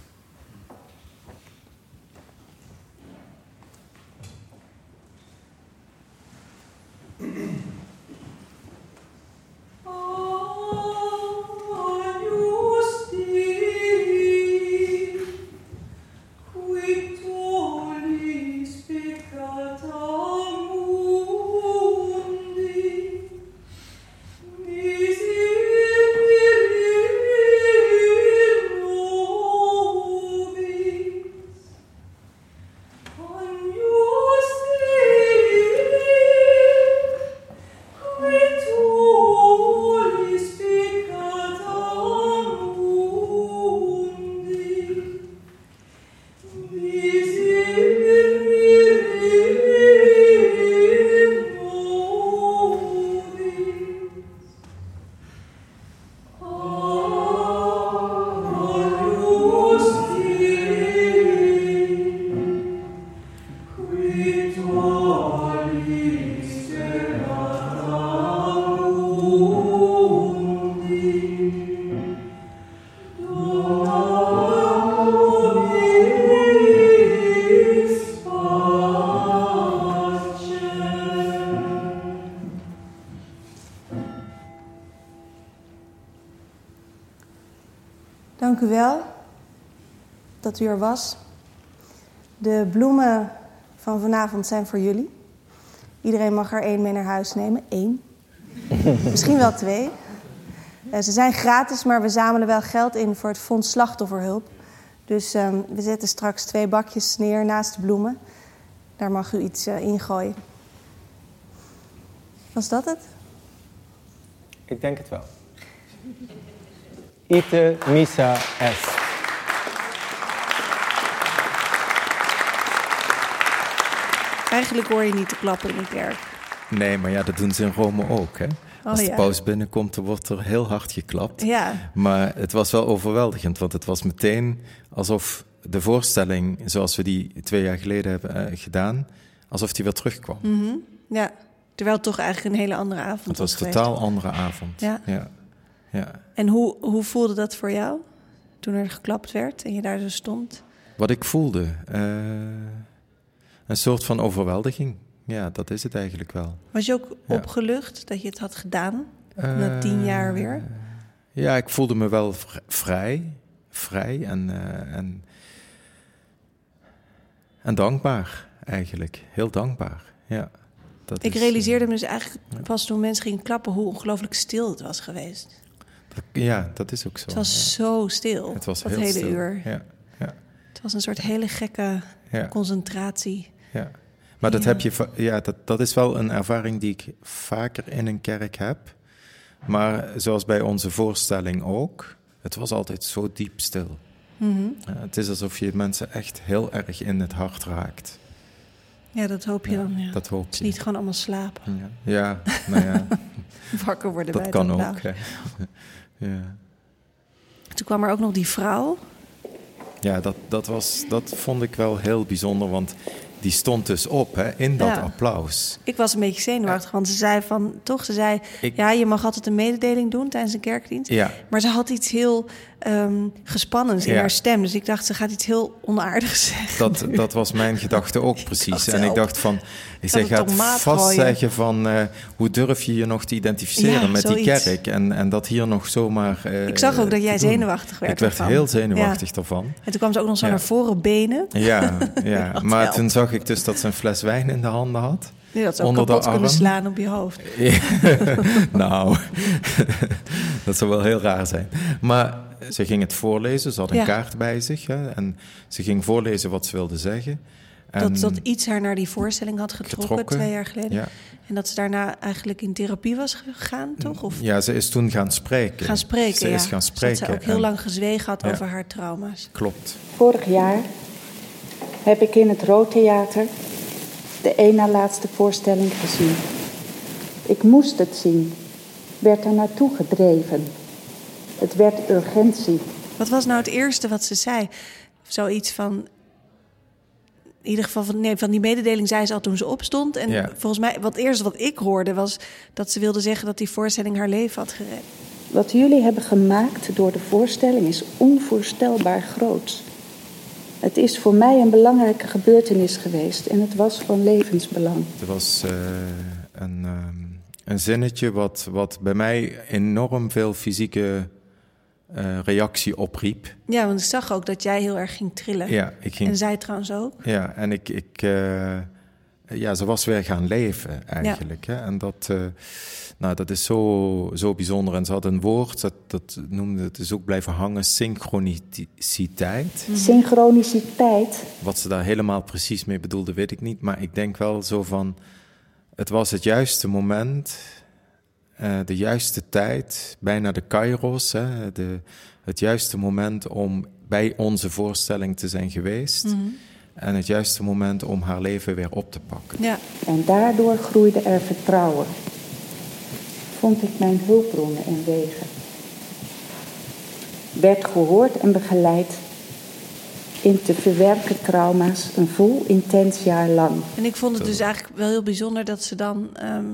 Dank u wel dat u er was. De bloemen van vanavond zijn voor jullie. Iedereen mag er één mee naar huis nemen. Eén. Misschien wel twee. Uh, ze zijn gratis, maar we zamelen wel geld in voor het Fonds Slachtofferhulp. Dus uh, we zetten straks twee bakjes neer naast de bloemen. Daar mag u iets uh, ingooien. Was dat het? Ik denk het wel. Ite missa est. Eigenlijk hoor je niet te klappen in de kerk. Nee, maar ja, dat doen ze in Rome ook. Hè? Als de Oh, ja. paus binnenkomt, dan wordt er heel hard geklapt. Ja, Maar het was wel overweldigend, want het was meteen alsof de voorstelling, zoals we die twee jaar geleden hebben eh, gedaan, alsof die weer terugkwam. ja. Terwijl het toch eigenlijk een hele andere avond Het was een geweest. totaal andere avond. Ja. Ja. Ja. En hoe, hoe voelde dat voor jou? Toen er geklapt werd en je daar zo stond? Wat ik voelde, eh, een soort van overweldiging. Ja, dat is het eigenlijk wel. Was je ook Ja. opgelucht dat je het had gedaan? Na Eh, tien jaar weer? Ja, ik voelde me wel vr- vrij. Vrij en, eh, en, en dankbaar eigenlijk. Heel dankbaar, ja. Dat Ik is, realiseerde me dus eigenlijk pas toen mensen gingen klappen hoe ongelooflijk stil het was geweest. Ja, dat is ook zo. Het was ja. zo stil, Het was dat heel hele stil. uur. Ja, ja, Het was een soort hele gekke concentratie. ja. Maar dat, heb je, ja, dat, dat is wel een ervaring die ik vaker in een kerk heb. Maar zoals bij onze voorstelling ook, het was altijd zo diep stil. Mhm. Het is alsof je mensen echt heel erg in het hart raakt. Ja, dat hoop je Ja, dan. Ja. Dat hoop je. niet gewoon allemaal slapen. Ja, ja nou ja, Wakker worden bij dat kan ook. Ja, Toen kwam er ook nog die vrouw. ja dat, dat, was, dat vond ik wel heel bijzonder, want die stond dus op hè, in dat Ja. applaus. Ik was een beetje zenuwachtig, want ze zei van... Toch, ze zei, Ik- ja, je mag altijd een mededeling doen tijdens een kerkdienst. Ja, Maar ze had iets heel ehm gespannens in haar stem. Dus ik dacht, ze gaat iets heel onaardigs zeggen. dat, dat was mijn gedachte ook precies. En ik dacht van, ik zeg, gaat vast gooien? zeggen van, eh, hoe durf je je nog te identificeren Ja, met die kerk? En, en dat hier nog zomaar eh, Ik zag ook dat jij zenuwachtig werd Ik werd ervan. heel zenuwachtig daarvan. En toen kwam ze ook nog zo naar voren benen. Ja, ja. Maar toen zag ik dus dat ze een fles wijn in de handen had. Nu dat ze ook de kapot kunnen slaan op je hoofd. nou, dat zou wel heel raar zijn. Maar ze ging het voorlezen, ze had een Ja. kaart bij zich. Hè, en ze ging voorlezen wat ze wilde zeggen. En, Dat, dat iets haar naar die voorstelling had getrokken, Getrokken. twee jaar geleden. ja, En dat ze daarna eigenlijk in therapie was gegaan, toch? Of ja, ze is toen gaan spreken. gaan spreken, Ze ja. is gaan spreken. Dat ze ook heel en- lang gezwegen had Ja. over haar trauma's. Klopt. Vorig jaar heb ik in het Roodtheater de één na laatste voorstelling gezien. Ik moest het zien, werd er naartoe gedreven. Het werd urgentie. Wat was nou het eerste wat ze zei? Zoiets van... In ieder geval van, nee, van die mededeling zei ze al toen ze opstond. En Ja. volgens mij, wat eerste wat ik hoorde was dat ze wilde zeggen dat die voorstelling haar leven had gered. Wat jullie hebben gemaakt door de voorstelling is onvoorstelbaar groot. Het is voor mij een belangrijke gebeurtenis geweest en het was van levensbelang. Er was eh, een, ehm, een zinnetje wat, wat bij mij enorm veel fysieke eh, reactie opriep. Ja, want ik zag ook dat jij heel erg ging trillen. Ja, ik ging En zij trouwens ook. Ja, en ik, ik eh, ja, ze was weer gaan leven eigenlijk. Hè? En dat, eh, nou, dat is zo, zo bijzonder. En ze had een woord, dat, dat noemde het is ook blijven hangen, synchroniciteit. Synchroniciteit Wat ze daar helemaal precies mee bedoelde, weet ik niet. Maar ik denk wel zo van, het was het juiste moment, eh, de juiste tijd, bijna de kairos, hè, de, het juiste moment om bij onze voorstelling te zijn geweest. En het juiste moment om haar leven weer op te pakken. Ja, en daardoor groeide er vertrouwen. Vond ik mijn hulpbronnen en wegen. Werd gehoord en begeleid in te verwerken trauma's een vol intens jaar lang. en ik vond het dus eigenlijk wel heel bijzonder dat ze dan... ehm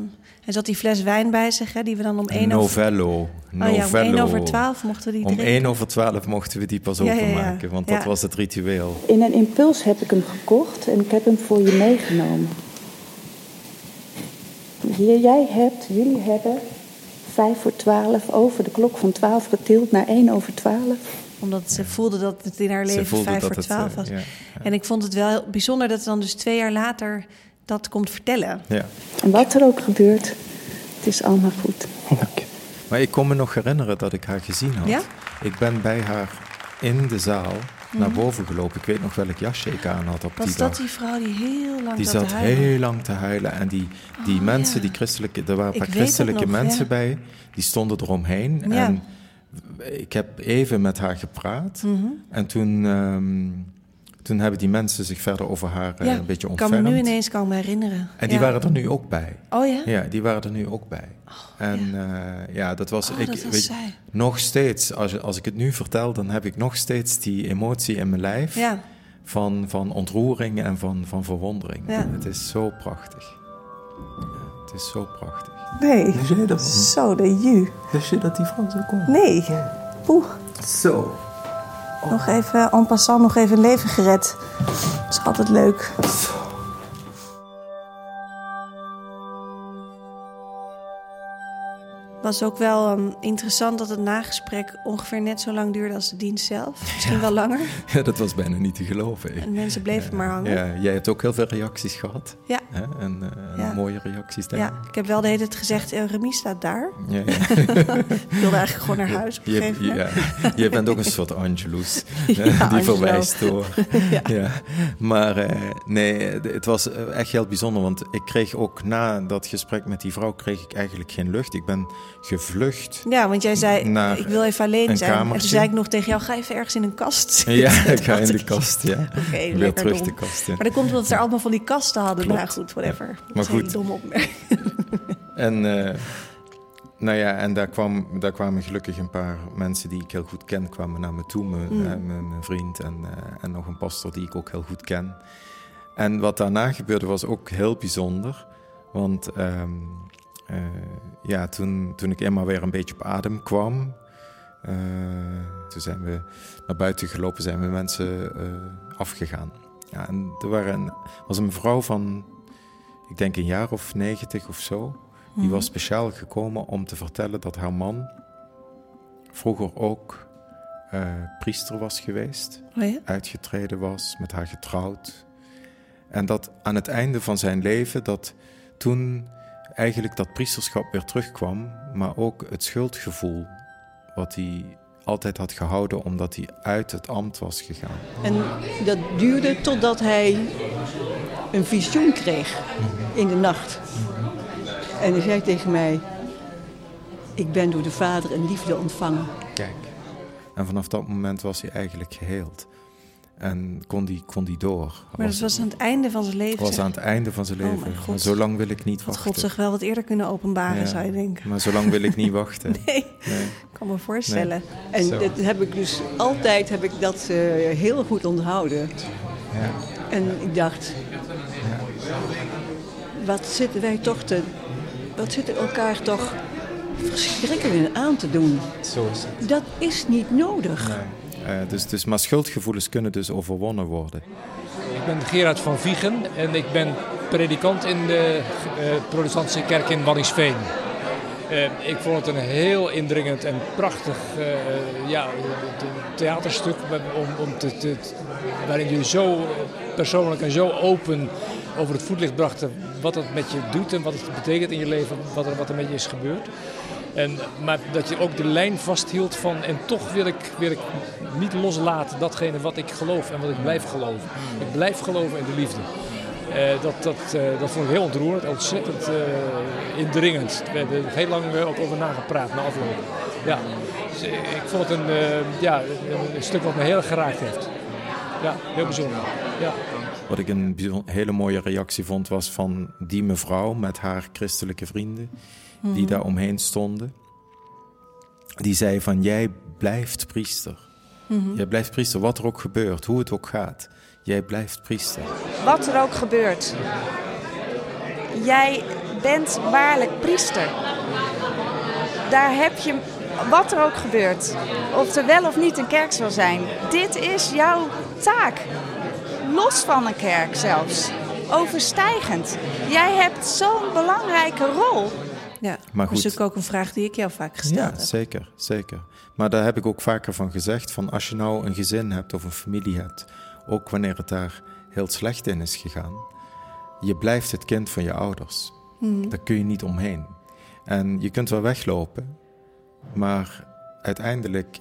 er zat die fles wijn bij zich, hè, die we dan om één over... Novello. Oh ja, om Novello. één over twaalf mochten we die Om drinken. één over twaalf mochten we die pas Ja, ja, ja. openmaken, want dat Ja. was het ritueel. In een impuls heb ik hem gekocht en ik heb hem voor je meegenomen. Hier, jij hebt, jullie hebben vijf voor twaalf over de klok van twaalf getild naar één over twaalf. Omdat ze voelde dat het in haar leven voelde vijf dat voor het, twaalf eh, was. ja, En ik vond het wel heel bijzonder dat ze dan dus twee jaar later dat komt vertellen. Ja. En wat er ook gebeurt, het is allemaal goed. Maar ik kon me nog herinneren dat ik haar gezien had. Ja? Ik ben bij haar in de zaal naar boven gelopen. Ik weet nog welk jasje ik aan had op Mhm. Was die dat dag. die vrouw die heel lang Die zat te zat huilen? heel lang te huilen. En die, die Oh, mensen, ja. die christelijke, er waren een Ik paar weet het christelijke nog, mensen ja. bij, die stonden eromheen. Ja. En ik heb even met haar gepraat. Mhm. En toen, ehm, toen hebben die mensen zich verder over haar eh, Ja, een beetje ik kan ontfermd. me nu ineens kan me herinneren. En die Ja. waren er nu ook bij. Oh ja? Ja, die waren er nu ook bij. en ja. ja, dat was... Oh, ik, dat was weet- zij. nog steeds, als, je- als ik het nu vertel, dan heb ik nog steeds die emotie in mijn lijf. Ja. Van, van ontroering en van, van verwondering. Ja. Het is zo prachtig. Ja, het is zo prachtig. Nee. Wist jij dat? Zo, de ju. Wist je dat die vrouw zo komt? Nee. Poeh. Zo. Nog even, en passant, nog even leven gered. Dat is altijd leuk. Was ook wel ehm, interessant dat het nagesprek ongeveer net zo lang duurde als de dienst zelf. Misschien wel langer. Ja, dat was bijna niet te geloven. En mensen bleven maar hangen. Ja, jij hebt ook heel veel reacties gehad. Ja. Hè? En, eh, Ja. mooie reacties, ik. Ja, ik heb wel de hele tijd gezegd, eh, Remy staat daar. Ja. Ik wilde eigenlijk gewoon naar huis op een Je, gegeven moment. ja, je bent ook een soort Angelus. Die Angelo. verwijst door. Ja. Maar eh, nee, het was echt heel bijzonder. Want ik kreeg ook na dat gesprek met die vrouw... kreeg ik eigenlijk geen lucht. Ik ben gevlucht. Ja, want jij zei, Naar ik wil even alleen een zijn. En toen zei ik nog tegen jou, ga even ergens in een kast zitten. Ja, ik ga in de kast, ja. Oké, Weer terug dom. de kast in. Maar dat komt omdat ze er allemaal van die kasten hadden. Klopt. Nou goed, whatever. Maar goed. opmerking. En, eh, nou ja, en daar, kwam, daar kwamen gelukkig een paar mensen die ik heel goed ken, kwamen naar me toe. Mijn, Mm. mijn, mijn vriend en, eh, en nog een pastor die ik ook heel goed ken. En wat daarna gebeurde was ook heel bijzonder. Want ehm, eh, ja, toen, toen ik eenmaal weer een beetje op adem kwam, eh, toen zijn we naar buiten gelopen, zijn we mensen eh, afgegaan. Ja, en er waren een, was een mevrouw van, ik denk een jaar of negentig of zo. Die was speciaal gekomen om te vertellen dat haar man vroeger ook priester was geweest, Oh ja? uitgetreden was, met haar getrouwd. En dat aan het einde van zijn leven, dat toen eigenlijk dat priesterschap weer terugkwam, maar ook het schuldgevoel wat hij altijd had gehouden omdat hij uit het ambt was gegaan. En dat duurde totdat hij een visioen kreeg in de nacht. En hij zei tegen mij: Ik ben door de Vader een liefde ontvangen. Kijk. En vanaf dat moment was hij eigenlijk geheeld. En kon die, kon die door. Maar dat was aan het einde van zijn leven. was aan het einde van zijn Oh leven. mijn God. maar zo lang wil ik niet Had wachten. God zich wel wat eerder kunnen openbaren, Ja. zou je denken. Maar zo lang wil ik niet wachten. Nee, Nee. ik kan me voorstellen. En Zo. dat heb ik dus altijd heb ik dat eh, heel goed onthouden. Ja. En ik dacht, wat zitten wij toch te, wat zitten elkaar toch verschrikkelijk aan te doen. Zo is het. Dat is niet nodig. Eh, dus, dus, maar schuldgevoelens kunnen dus overwonnen worden. Ik ben Gerard van Viegen en ik ben predikant in de eh, protestantse kerk in Wanningsveen. Eh, ik vond het een heel indringend en prachtig ja, te- theaterstuk om, om te, waarin jullie zo persoonlijk en zo open over het voetlicht brachten wat het met je doet en wat het betekent in je leven, wat er, wat er met je is gebeurd. En, maar dat je ook de lijn vasthield van en toch wil ik, wil ik niet loslaten datgene wat ik geloof en wat ik blijf geloven. Ik blijf geloven in de liefde. Eh, dat, dat, eh, dat vond ik heel ontroerend, ontzettend eh, indringend. We hebben er heel lang ook over nagepraat na afloop. Ja, dus, ik vond het een, ja, een, stuk wat me heel erg geraakt heeft. Ja, heel bijzonder. Ja. Wat ik een hele mooie reactie vond, was van die mevrouw met haar christelijke vrienden, die daar omheen stonden. Die zei van, jij blijft priester. Jij blijft priester, wat er ook gebeurt, hoe het ook gaat. Jij blijft priester. Wat er ook gebeurt. Jij bent waarlijk priester. Daar heb je, wat er ook gebeurt, of er wel of niet een kerk zal zijn, dit is jouw taak. Los van een kerk zelfs. Overstijgend. Jij hebt zo'n belangrijke rol. Ja, Maar dat is goed. natuurlijk ook een vraag die ik jou vaak gesteld Ja, heb. zeker, zeker. Maar daar heb ik ook vaker van gezegd, van als je nou een gezin hebt of een familie hebt, ook wanneer het daar heel slecht in is gegaan, je blijft het kind van je ouders. Daar kun je niet omheen. En je kunt wel weglopen, maar uiteindelijk,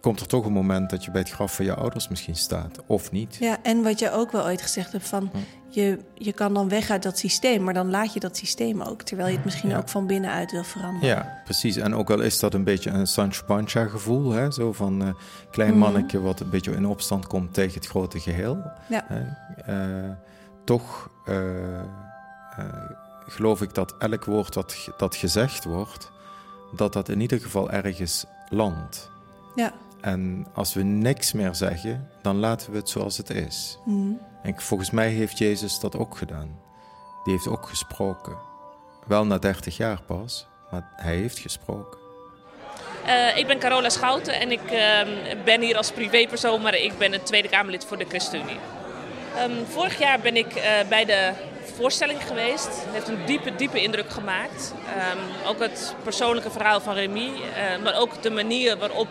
komt er toch een moment dat je bij het graf van je ouders misschien staat, of niet. Ja, en wat je ook wel ooit gezegd hebt van... Je, je kan dan weg uit dat systeem, maar dan laat je dat systeem ook... terwijl je het misschien Ja. ook van binnenuit wil veranderen. Ja, precies. En ook al is dat een beetje een Sancho Panza gevoel, hè? zo van eh klein Mhm. mannetje wat een beetje in opstand komt tegen het grote geheel. Ja. Eh, toch eh, geloof ik dat elk woord dat, dat gezegd wordt, dat dat in ieder geval ergens landt. Ja. En als we niks meer zeggen, dan laten we het zoals het is. Mhm. En volgens mij heeft Jezus dat ook gedaan. Die heeft ook gesproken. Wel na 30 jaar pas, maar hij heeft gesproken. Eh, ik ben Carola Schouten en ik ehm, ben hier als privépersoon, maar ik ben een Tweede Kamerlid voor de ChristenUnie. Ehm, vorig jaar ben ik eh, bij de voorstelling geweest. Het heeft een diepe, diepe indruk gemaakt. Ehm, ook het persoonlijke verhaal van Remy, eh, maar ook de manier waarop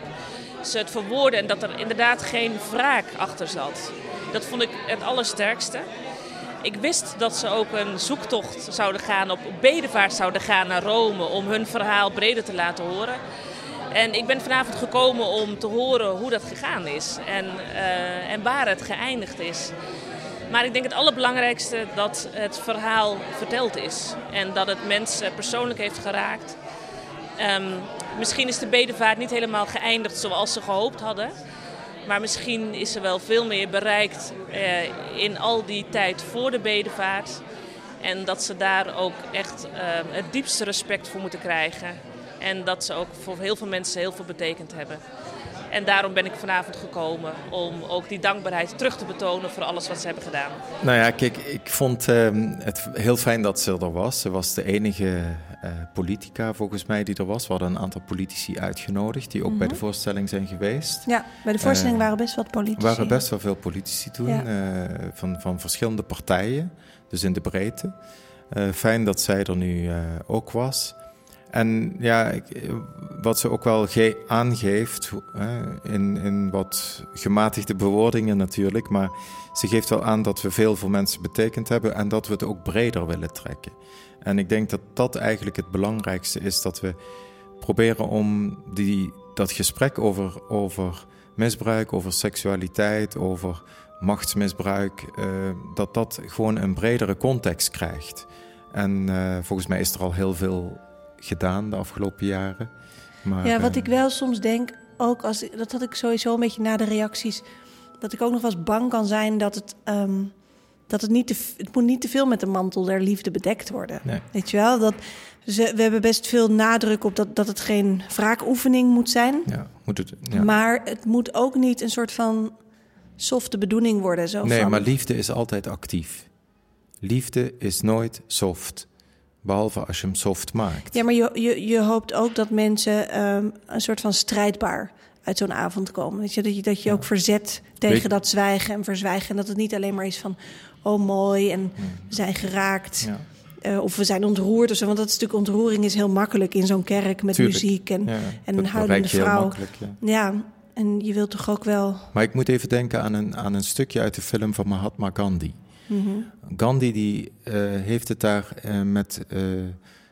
ze het verwoorden en dat er inderdaad geen wraak achter zat. Dat vond ik het allersterkste. Ik wist dat ze ook een zoektocht zouden gaan, op bedevaart zouden gaan naar Rome om hun verhaal breder te laten horen. En ik ben vanavond gekomen om te horen hoe dat gegaan is en, eh, en waar het geëindigd is. Maar ik denk het allerbelangrijkste dat het verhaal verteld is en dat het mensen persoonlijk heeft geraakt. Ehm, misschien is de bedevaart niet helemaal geëindigd zoals ze gehoopt hadden. Maar misschien is er wel veel meer bereikt eh, in al die tijd voor de bedevaart. En dat ze daar ook echt eh, het diepste respect voor moeten krijgen. En dat ze ook voor heel veel mensen heel veel betekend hebben. En daarom ben ik vanavond gekomen om ook die dankbaarheid terug te betonen voor alles wat ze hebben gedaan. Nou ja, kijk, ik vond ehm, het heel fijn dat ze er was. Ze was de enige eh, politica volgens mij die er was. We hadden een aantal politici uitgenodigd die ook bij de voorstelling zijn geweest. Ja, bij de voorstelling Eh, waren best wat politici. Er waren best wel veel politici toen, Ja. eh, van, van verschillende partijen, dus in de breedte. Fijn dat zij er nu ook was. En ja, wat ze ook wel ge- aangeeft, in, in wat gematigde bewoordingen natuurlijk, maar ze geeft wel aan dat we veel voor mensen betekend hebben en dat we het ook breder willen trekken. En ik denk dat dat eigenlijk het belangrijkste is, dat we proberen om die, dat gesprek over, over misbruik, over seksualiteit, over machtsmisbruik, eh, dat dat gewoon een bredere context krijgt. En eh, volgens mij is er al heel veel gedaan de afgelopen jaren. Maar, Ja, wat eh, ik wel soms denk, ook als dat had ik sowieso een beetje na de reacties, dat ik ook nog wel eens bang kan zijn dat het, ehm, dat het niet te, het moet niet te veel met de mantel der liefde bedekt worden. Nee. Weet je wel? Dat ze, we hebben best veel nadruk op dat, dat het geen wraakoefening moet zijn, Ja, moet het, ja. maar het moet ook niet een soort van softe bedoeling worden. Zo nee, van, maar liefde is altijd actief. Liefde is nooit soft. Behalve als je hem soft maakt. Ja, maar je, je, je hoopt ook dat mensen ehm, een soort van strijdbaar uit zo'n avond komen. Weet je, dat je, dat je ook verzet tegen Weet- dat zwijgen en verzwijgen. En dat het niet alleen maar is van, oh mooi en we zijn geraakt. Ja. eh, of we zijn ontroerd of zo. Want dat is natuurlijk ontroering is heel makkelijk in zo'n kerk met Tuurlijk. muziek en, en een heel vrouw. Ja, en je wilt toch ook wel... Maar ik moet even denken aan een, aan een stukje uit de film van Mahatma Gandhi. Mhm. Gandhi die, eh, heeft, het daar, eh, met, eh,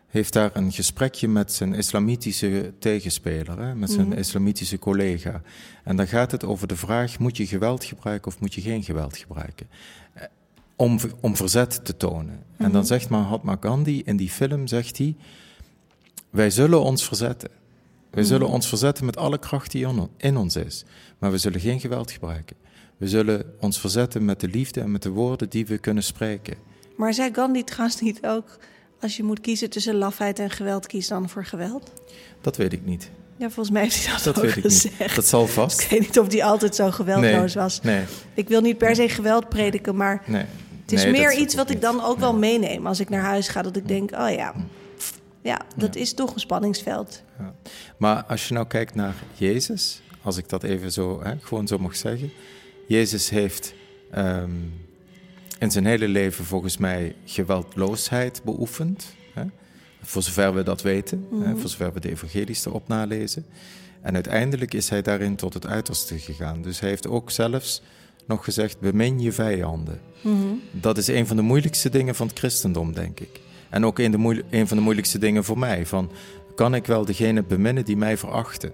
heeft daar een gesprekje met zijn islamitische tegenspeler, hè, met zijn Mhm. islamitische collega. En dan gaat het over de vraag, moet je geweld gebruiken of moet je geen geweld gebruiken? Om, om verzet te tonen. En dan zegt Mahatma Gandhi in die film, zegt hij, wij zullen ons verzetten. Wij zullen ons verzetten met alle kracht die in ons is. Maar we zullen geen geweld gebruiken. We zullen ons verzetten met de liefde en met de woorden die we kunnen spreken. Maar zei Gandhi trouwens niet ook... als je moet kiezen tussen lafheid en geweld, kies dan voor geweld? Dat weet ik niet. Ja, volgens mij heeft hij dat, Dat ook weet ik gezegd. niet. Dat zal vast. Ik weet niet of die altijd zo geweldloos Nee, was. nee. Ik wil niet per se geweld prediken, maar Nee. het is meer iets wat ik dan ook wel meeneem als ik naar huis ga. Dat ik denk, oh ja, ja dat is toch een spanningsveld. Ja. Maar als je nou kijkt naar Jezus, als ik dat even zo, hè, gewoon zo mag zeggen. Jezus heeft ehm, in zijn hele leven volgens mij geweldloosheid beoefend. Hè? Voor zover we dat weten, hè, voor zover we de evangelies erop nalezen. En uiteindelijk is hij daarin tot het uiterste gegaan. Dus hij heeft ook zelfs nog gezegd, bemin je vijanden. Dat is een van de moeilijkste dingen van het christendom, denk ik. En ook een, de moeil- een van de moeilijkste dingen voor mij. Van, kan ik wel degene beminnen die mij verachten.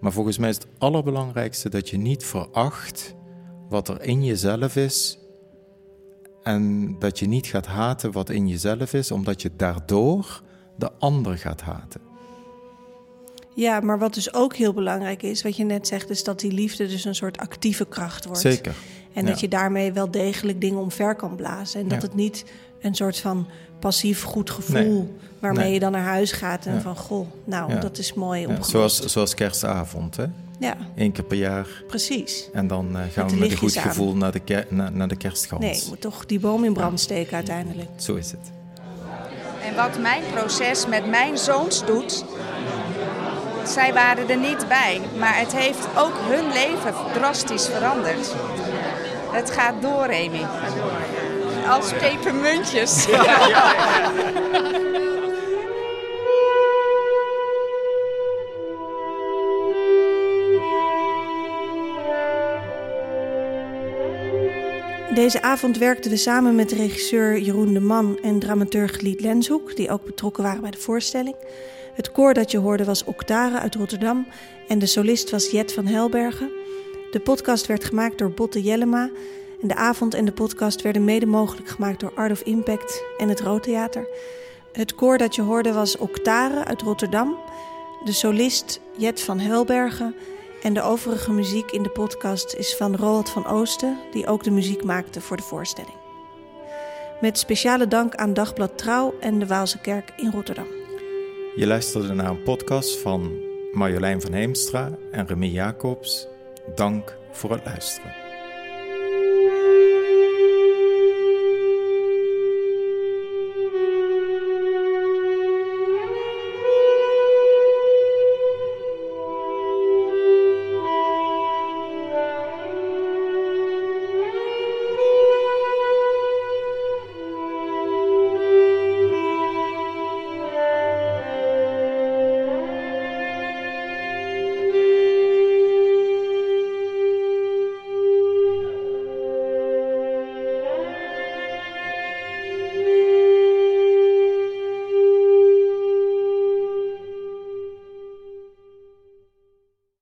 Maar volgens mij is het allerbelangrijkste dat je niet veracht wat er in jezelf is. En dat je niet gaat haten wat in jezelf is, omdat je daardoor de ander gaat haten. Ja, maar wat dus ook heel belangrijk is, wat je net zegt, is dat die liefde dus een soort actieve kracht wordt. Zeker. En dat je daarmee wel degelijk dingen omver kan blazen. En dat Ja. het niet een soort van passief goed gevoel Nee. waarmee Nee. je dan naar huis gaat en Ja. van goh, nou, dat is mooi zoals, zoals kerstavond, hè? Ja, Eén keer per jaar. precies. En dan eh, gaan Met we met een goed aan. gevoel naar de, ker- naar, naar de kerstgans. Nee, je moet toch die boom in brand steken uiteindelijk. Zo is het. En wat mijn proces met mijn zoons doet, zij waren er niet bij, maar het heeft ook hun leven drastisch veranderd. Het gaat door, Amy. Als pepermuntjes. Deze avond werkten we samen met regisseur Jeroen de Man en dramaturg Lied Lenshoek, die ook betrokken waren bij de voorstelling. Het koor dat je hoorde was Octare uit Rotterdam en de solist was Jet van Helbergen. De podcast werd gemaakt door Botte Jellema en de avond en de podcast werden mede mogelijk gemaakt door Art of Impact en het Roodtheater. Het koor dat je hoorde was Octare uit Rotterdam, de solist Jet van Helbergen en de overige muziek in de podcast is van Roald van Oosten, die ook de muziek maakte voor de voorstelling. Met speciale dank aan Dagblad Trouw en de Waalse Kerk in Rotterdam. Je luisterde naar een podcast van Marjolein van Heemstra en Remy Jacobs. Dank voor het luisteren.